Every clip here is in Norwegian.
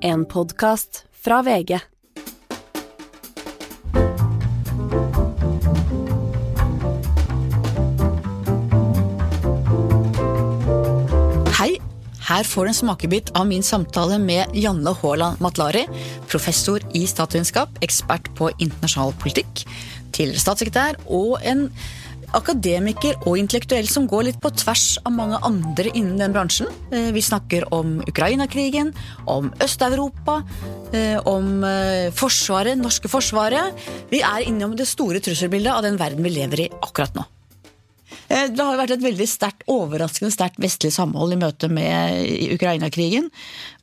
En podkast fra VG. Hei, her får du en smakebit av min samtale med Janne Haaland Matlari, professor i statsvitenskap, ekspert på internasjonal politikk, tidligere statssekretær og en akademiker og intellektuell som går litt på tvers av mange andre innen den bransjen. Eh, Vi snakker om Ukraina-krigen, om Øst-Europa, eh, om eh, Forsvaret, norske forsvaret. Vi er innom det store trusselbildet av den verden vi lever i akkurat nå. Det har vært et veldig sterkt, overraskende sterkt vestlig samhold i møte med Ukraina-krigen.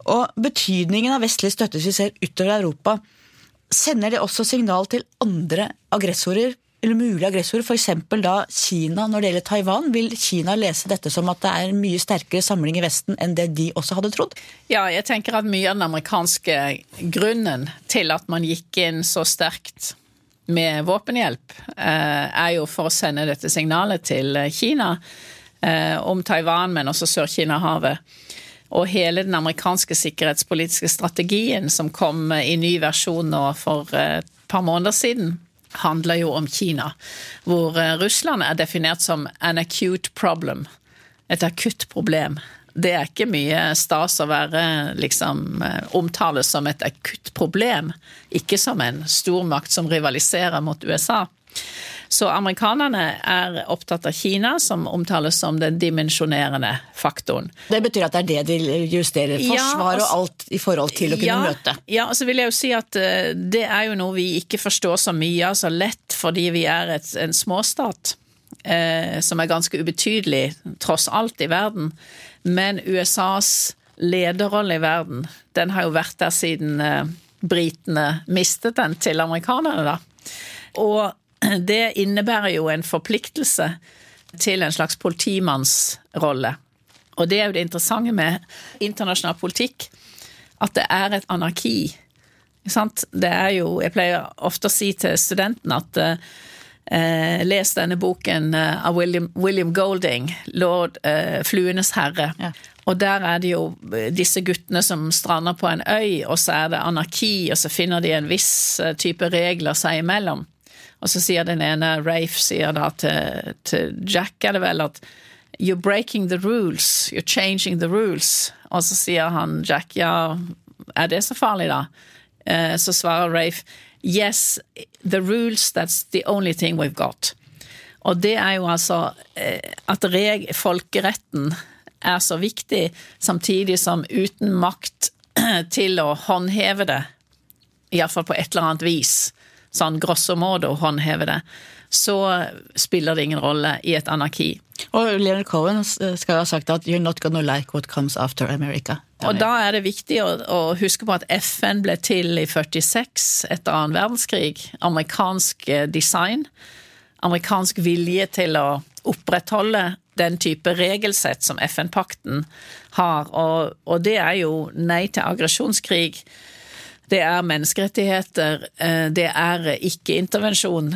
Og betydningen av vestlig støtte som vi ser utover Europa, sender det også signal til andre aggressorer, eller mulige aggressorer, f.eks. da Kina når det gjelder Taiwan. Vil Kina lese dette som at det er en mye sterkere samling i Vesten enn det de også hadde trodd? Ja, jeg tenker at mye av den amerikanske grunnen til at man gikk inn så sterkt med våpenhjelp, eh, er jo for å sende dette signalet til Kina eh, om Taiwan, men også Sør-Kina-havet. Og hele den amerikanske sikkerhetspolitiske strategien som kom i ny versjon nå for eh, et par måneder siden, handler jo om Kina. Hvor Russland er definert som an acute problem. Et akutt problem. Det er ikke mye stas å være liksom omtales som et akutt problem, ikke som en stormakt som rivaliserer mot USA. Så amerikanerne er opptatt av Kina, som omtales som den dimensjonerende faktoren. Det betyr at det er det de justerer forsvar Ja, og alt i forhold til å kunne ja, møte. Ja, og så vil jeg jo si at eh, det er jo noe vi ikke forstår så mye av så lett, fordi vi er et, en småstat. Eh, som er ganske ubetydelig, tross alt, i verden. Men USAs lederrolle i verden, den har jo vært der siden eh, britene mistet den til amerikanerne, da. Og det innebærer jo en forpliktelse til en slags politimannsrolle. Og det er jo det interessante med internasjonal politikk, at det er et anarki. Det er jo Jeg pleier ofte å si til studentene at eh, les denne boken eh, av William, William Golding, 'Lord eh, Fluenes herre'. Ja. Og der er det jo disse guttene som strander på en øy, og så er det anarki, og så finner de en viss eh, type regler seg imellom. Og så sier den ene, Rafe, sier da til, til Jack, er det vel, at You're breaking the rules. You're changing the rules. Og så sier han Jack, ja, er det så farlig, da? Eh, Så svarer Rafe, yes, the rules, that's the only thing we've got. Og det er jo altså eh, at reg folkeretten er så viktig, samtidig som uten makt til å håndheve det, iallfall på et eller annet vis, sånn grosso modo håndheve det, så spiller det ingen rolle i et anarki. Og Leonard Cohen skal ha sagt at 'you're not gonna like what comes after America'. Og da er det viktig å, å huske på at FN ble til i 46 etter annen verdenskrig. Amerikansk eh, design. Amerikansk vilje til å opprettholde den type regelsett som FN-pakten har. Og, og det er jo nei til aggresjonskrig. Det er menneskerettigheter. eh, Det er ikke-intervensjon,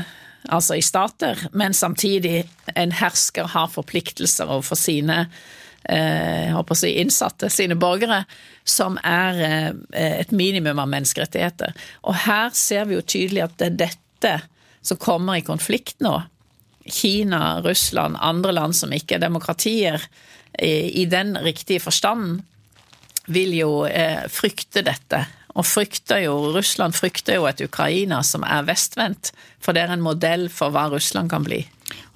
altså i stater, men samtidig en hersker har forpliktelser overfor sine eh, jeg håper å si innsatte, sine borgere, som er eh, et minimum av menneskerettigheter. Og her ser vi jo tydelig at det er dette som kommer i konflikt nå. Kina, Russland, andre land som ikke er demokratier, i, den riktige forstanden, vil jo frykte dette. Og frykter jo, Russland frykter jo et Ukraina som er vestvendt, for det er en modell for hva Russland kan bli.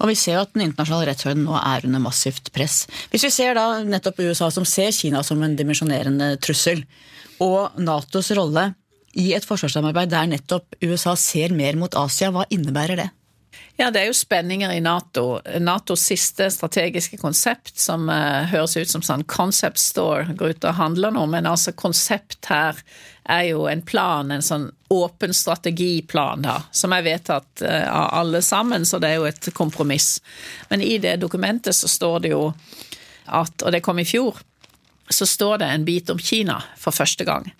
Og vi ser jo at den internasjonale rettsordenen nå er under massivt press. Hvis vi ser da nettopp USA som ser Kina som en dimensjonerende trussel, og Natos rolle i et forsvarssamarbeid der nettopp USA ser mer mot Asia, hva innebærer det? Ja, det er jo spenninger i Nato. Natos siste strategiske konsept, som uh, høres ut som sånn concept store, går ut og handler nå, men altså konsept her er jo en plan, en sånn åpen strategiplan, da, som er vedtatt uh, av alle sammen, så det er jo et kompromiss. Men i det dokumentet så står det jo at, og det kom i fjor, så står det en bit om Kina for første gang.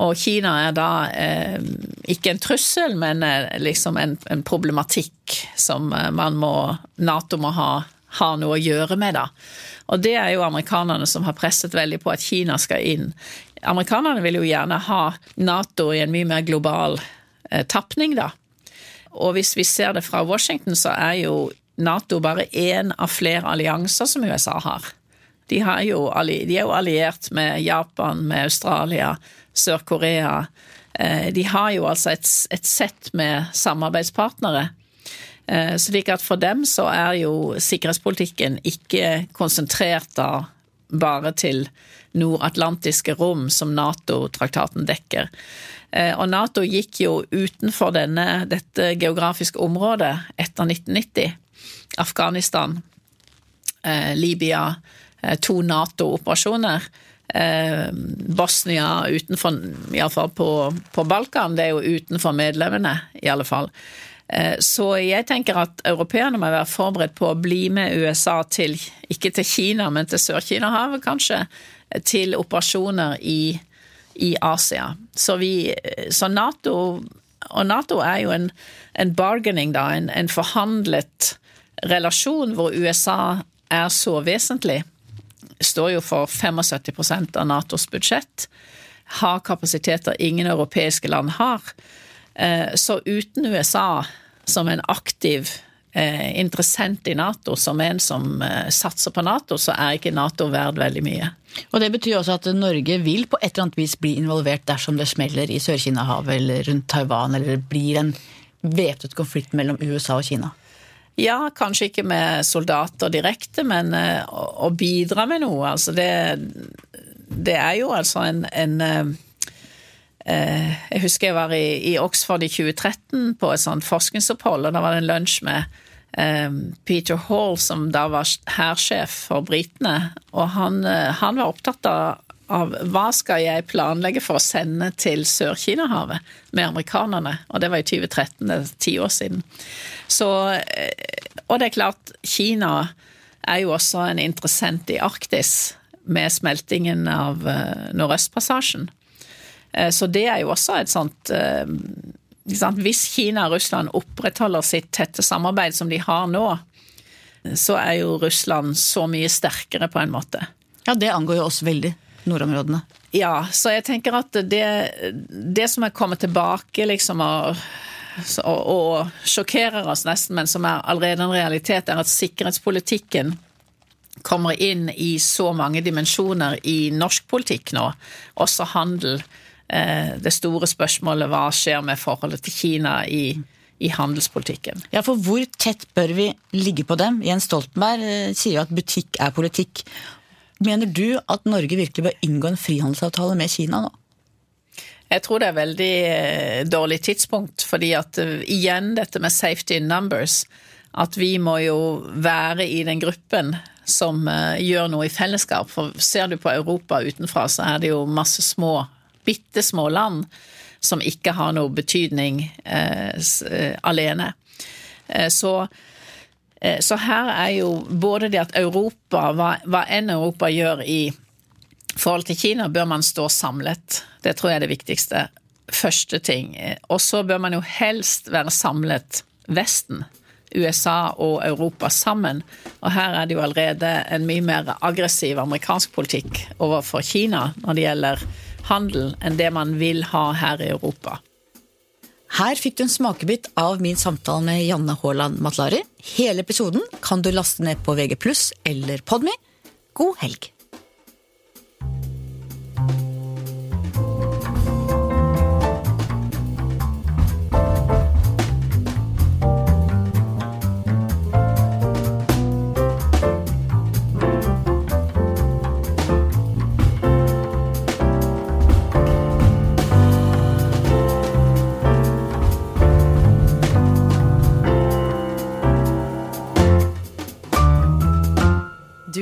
Og Kina er da eh, ikke en trussel, men eh, liksom en, en, problematikk som eh, man må Nato må ha, ha, noe å gjøre med, da. Og det er jo amerikanerne som har presset veldig på at Kina skal inn. amerikanerne vil jo gjerne ha Nato i en mye mer global eh, tapning, da. Og hvis vi ser det fra Washington, så er jo Nato bare én av flere allianser som USA har. De, jo, de er jo alliert med Japan, med Australia, Sør-Korea. Eh, de har jo altså et, et sett med samarbeidspartnere. Eh, slik at for dem så er jo sikkerhetspolitikken ikke konsentrert da bare til nordatlantiske rom som Nato-traktaten dekker. Eh, og Nato gikk jo utenfor denne, dette geografiske området etter 1990. Afghanistan, Libya, to Nato-operasjoner. Bosnia utenfor, iallfall på, på Balkan, det er jo utenfor medlemmene, i alle fall. Eh, så jeg tenker at europeerne må være forberedt på å bli med USA til, ikke til Kina, men til Sør-Kina-havet kanskje, til operasjoner i, i Asia. Så, vi, så, Nato Og Nato er jo en, en bargaining, da, en, en forhandlet relasjon hvor USA er så vesentlig. Står jo for 75% av Natos budsjett. Har kapasiteter ingen europeiske land har. Eh, så uten USA som en aktiv eh, interessent i Nato, som en som eh, satser på Nato, så er ikke Nato verd veldig mye. Og Det betyr også at Norge vil på et eller annet vis bli involvert dersom det smeller i Sør-Kina-havet eller rundt Taiwan, eller det blir en væpnet konflikt mellom USA og Kina? Ja, kanskje ikke med soldater direkte, men uh, å bidra med noe. Altså det, det er jo altså en, en Eh, jeg husker jeg var i, i, Oxford i 2013 på et sånt forskningsopphold, og da var det en lunsj med Peter Hall, som da var hærsjef for britene. Og han, eh, han, var opptatt av, av hva skal jeg planlegge for å sende til Sør-Kina-havet med amerikanerne. Og det var i 2013, det er ti år siden. Så, og det er klart, Kina er jo også en interessent i Arktis med smeltingen av Nordøstpassasjen. Eh, så det er jo også et sånt eh, Hvis Kina og Russland opprettholder sitt tette samarbeid som de har nå, så er jo Russland så mye sterkere, på en måte. Ja, det angår jo oss veldig, nordområdene. Ja, så jeg tenker at det, det som er kommet tilbake, liksom, og, og, og sjokkerer oss nesten, men som er allerede en realitet, er at sikkerhetspolitikken kommer inn i så mange dimensjoner i norsk politikk nå, også handel Eh, det store spørsmålet hva skjer med forholdet til Kina i, i handelspolitikken. Ja, for hvor tett bør vi ligge på dem? Jens Stoltenberg eh, sier jo at butikk er politikk. Mener du at Norge virkelig bør inngå en frihandelsavtale med Kina nå? Jeg tror det er veldig eh, dårlig tidspunkt, fordi at igjen dette med safety in numbers. At vi må jo være i den gruppen som gjør noe i fellesskap. For ser du på Europa utenfra, så er det jo masse små bitte små land som ikke har noe betydning eh, eh alene. Eh, så, eh, så, her er jo både det at Europa, hva, hva enn Europa gjør i forhold til Kina, bør man stå samlet. Det tror jeg er det viktigste. Første ting. Og så bør man jo helst være samlet Vesten. USA og Europa sammen. Og her er det jo allerede en mye mer aggressiv amerikansk politikk overfor Kina når det gjelder handel enn det man vil ha her i Europa. Her fikk du en smakebit av min samtale med Janne Haaland Matlari. Hele episoden kan du laste ned på VG+, eller Podme. God helg!